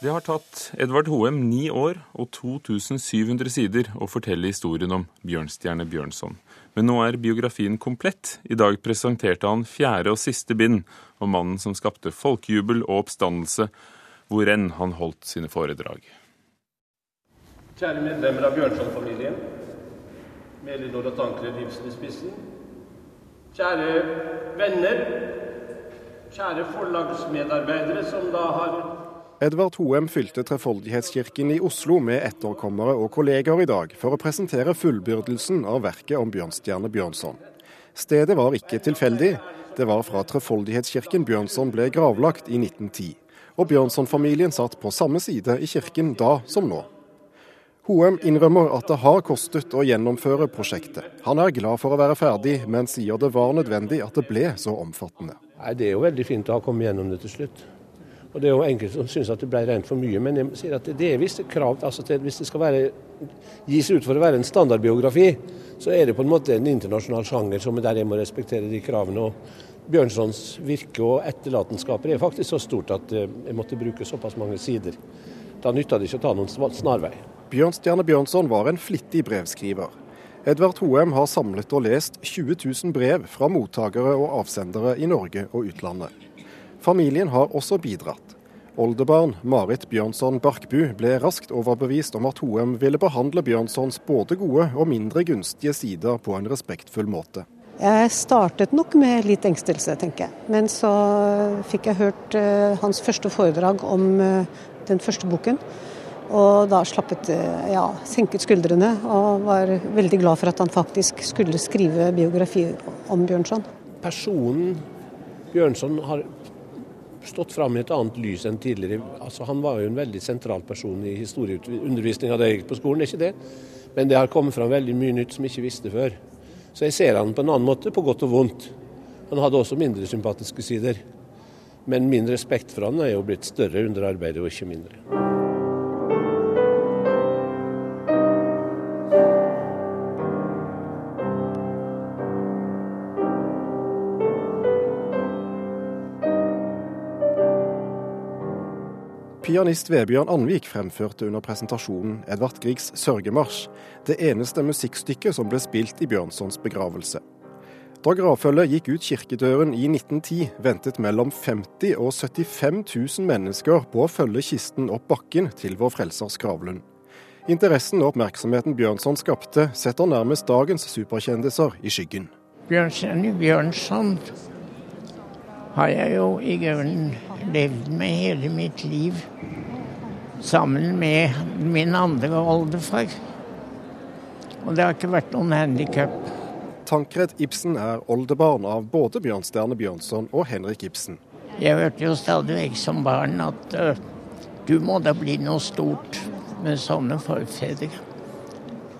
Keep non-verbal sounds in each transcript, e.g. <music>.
Det har tatt Edvard Hoem ni år og 2700 sider å fortelle historien om Bjørnstjerne Bjørnson. Men nå er biografien komplett. I dag presenterte han fjerde og siste bind om mannen som skapte folkejubel og oppstandelse hvor enn han holdt sine foredrag. Kjære medlemmer av Bjørnson-familien, med Elinor og Tankred Livsen i spissen. Kjære venner, kjære forlagsmedarbeidere som da har Edvard Hoem fylte Trefoldighetskirken i Oslo med etterkommere og kolleger i dag for å presentere fullbyrdelsen av verket om Bjørnstjerne Bjørnson. Stedet var ikke tilfeldig. Det var fra Trefoldighetskirken Bjørnson ble gravlagt i 1910. Og Bjørnson-familien satt på samme side i kirken da som nå. Hoem innrømmer at det har kostet å gjennomføre prosjektet. Han er glad for å være ferdig, men sier det var nødvendig at det ble så omfattende. Nei, Det er jo veldig fint å ha kommet gjennom det til slutt. Og Det er jo enkelte som syns at det ble rent for mye, men jeg sier at det er visse krav. altså til, Hvis det skal være, gis ut for å være en standardbiografi, så er det på en måte en internasjonal sjanger som der jeg må respektere de kravene. og Bjørnsons virke og etterlatenskaper er faktisk så stort at eh, jeg måtte bruke såpass mange sider. Da nytta det ikke å ta noen snarvei. Bjørnstjerne Bjørnson var en flittig brevskriver. Edvard Hoem har samlet og lest 20 000 brev fra mottakere og avsendere i Norge og utlandet. Familien har også bidratt. Oldebarn Marit Bjørnson Barkbu ble raskt overbevist om at Hoem ville behandle Bjørnsons både gode og mindre gunstige sider på en respektfull måte. Jeg startet nok med litt engstelse, tenker jeg. Men så fikk jeg hørt uh, hans første foredrag om uh, den første boken. Og da slappet uh, ja, senket skuldrene og var veldig glad for at han faktisk skulle skrive biografi om Bjørnson. Personen Bjørnson har stått fram i et annet lys enn tidligere. Altså, han var jo en veldig sentral person i historieundervisninga da jeg gikk på skolen, er ikke det? Men det har kommet fram veldig mye nytt som jeg ikke visste før. Så jeg ser han på en annen måte, på godt og vondt. Han hadde også mindre sympatiske sider. Men min respekt for han er jo blitt større under arbeidet, og ikke mindre. Pianist Vebjørn Anvik fremførte under presentasjonen Edvard Griegs sørgemarsj, det eneste musikkstykket som ble spilt i Bjørnsons begravelse. Da gravfølget gikk ut kirkedøren i 1910, ventet mellom 50 og 75 000 mennesker på å følge kisten opp bakken til vår frelsers gravlund. Interessen og oppmerksomheten Bjørnson skapte, setter nærmest dagens superkjendiser i skyggen. Bjørnstjerne Bjørnson har jeg jo i grunnen levd med hele mitt liv sammen med min andre oldefar. Og det har ikke vært noen handikap. Tankred Ibsen er oldebarn av både Bjørnstjerne Bjørnson og Henrik Ibsen. Jeg hørte jo stadig vekk som barn at uh, du må da bli noe stort med sånne forfedre.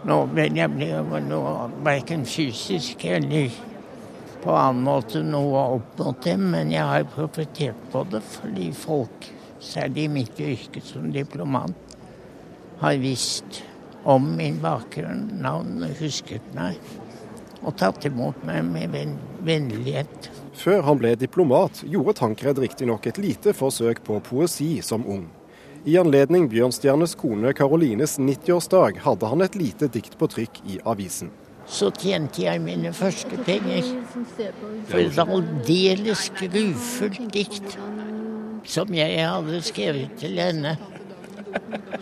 Nå vil jeg bli noe verken fysisk eller på annen måte noe opp mot det, men jeg har profetert på det fordi folk, særlig i mitt yrke som diplomat, har visst om min bakgrunn, navn, husket meg og tatt imot meg med vennlighet. Før han ble diplomat, gjorde Tankred riktignok et lite forsøk på poesi som ung. I anledning Bjørnstjernes kone Karolines 90-årsdag hadde han et lite dikt på trykk i avisen så tjente jeg mine første penger. For et aldeles grufullt dikt som jeg hadde skrevet til henne.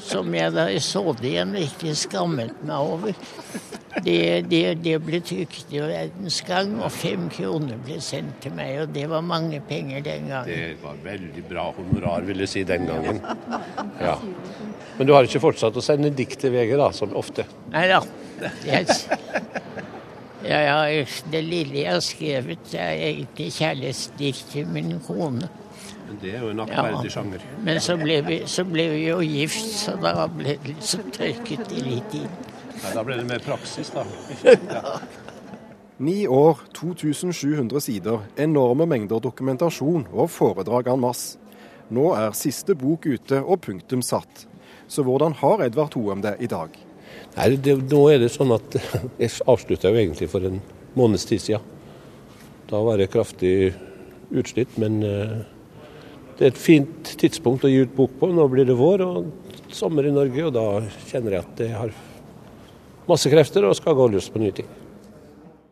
Som jeg da jeg så det igjen ikke skammet meg over. Det, det, det ble trykt i Verdens Gang, og fem kroner ble sendt til meg. Og det var mange penger den gangen. Det var veldig bra honorar, vil jeg si, den gangen. Ja. Men du har ikke fortsatt å sende dikt til VG, da, som ofte? Nei da. Yes. Ja, ja, det lille jeg har skrevet, er egentlig kjærlighetsdikt til min kone. Men Det er jo en aktverdig ja. sjanger. Men så ble, vi, så ble, vi, jo gift, så da ble det liksom tørket i litt inn. Nei, da ble det mer praksis, da. <laughs> ja. Ni år, 2700 sider, enorme mengder dokumentasjon og foredrag en masse. Nå er siste bok ute og punktum satt. Så hvordan har Edvard Hoem det i dag? Nei, det, Nå er det sånn at <laughs> jeg avslutta jo egentlig for en måneds tid siden. Da var jeg kraftig utslitt, men uh, det er et fint tidspunkt å gi ut bok på. Nå blir det vår og sommer i Norge, og da kjenner jeg at jeg har masse krefter og skal gå løs på nye ting.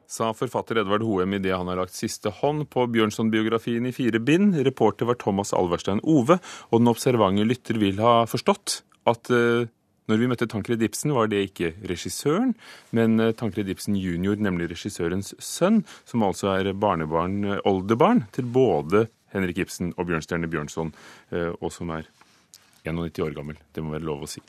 Sa forfatter Edvard Hoem idet han har lagt siste hånd på Bjørnson-biografien i fire bind. Reporter var Thomas Alverstein Ove, og den observante lytter vil ha forstått at uh, når vi møtte Tankred Ibsen, var det ikke regissøren, men uh, Tankred Ibsen jr., nemlig regissørens sønn, som altså er barnebarn, uh, oldebarn til både Henrik Ibsen og Bjørnstjerne Bjørnson, og som er 91 år gammel. Det må være lov å si.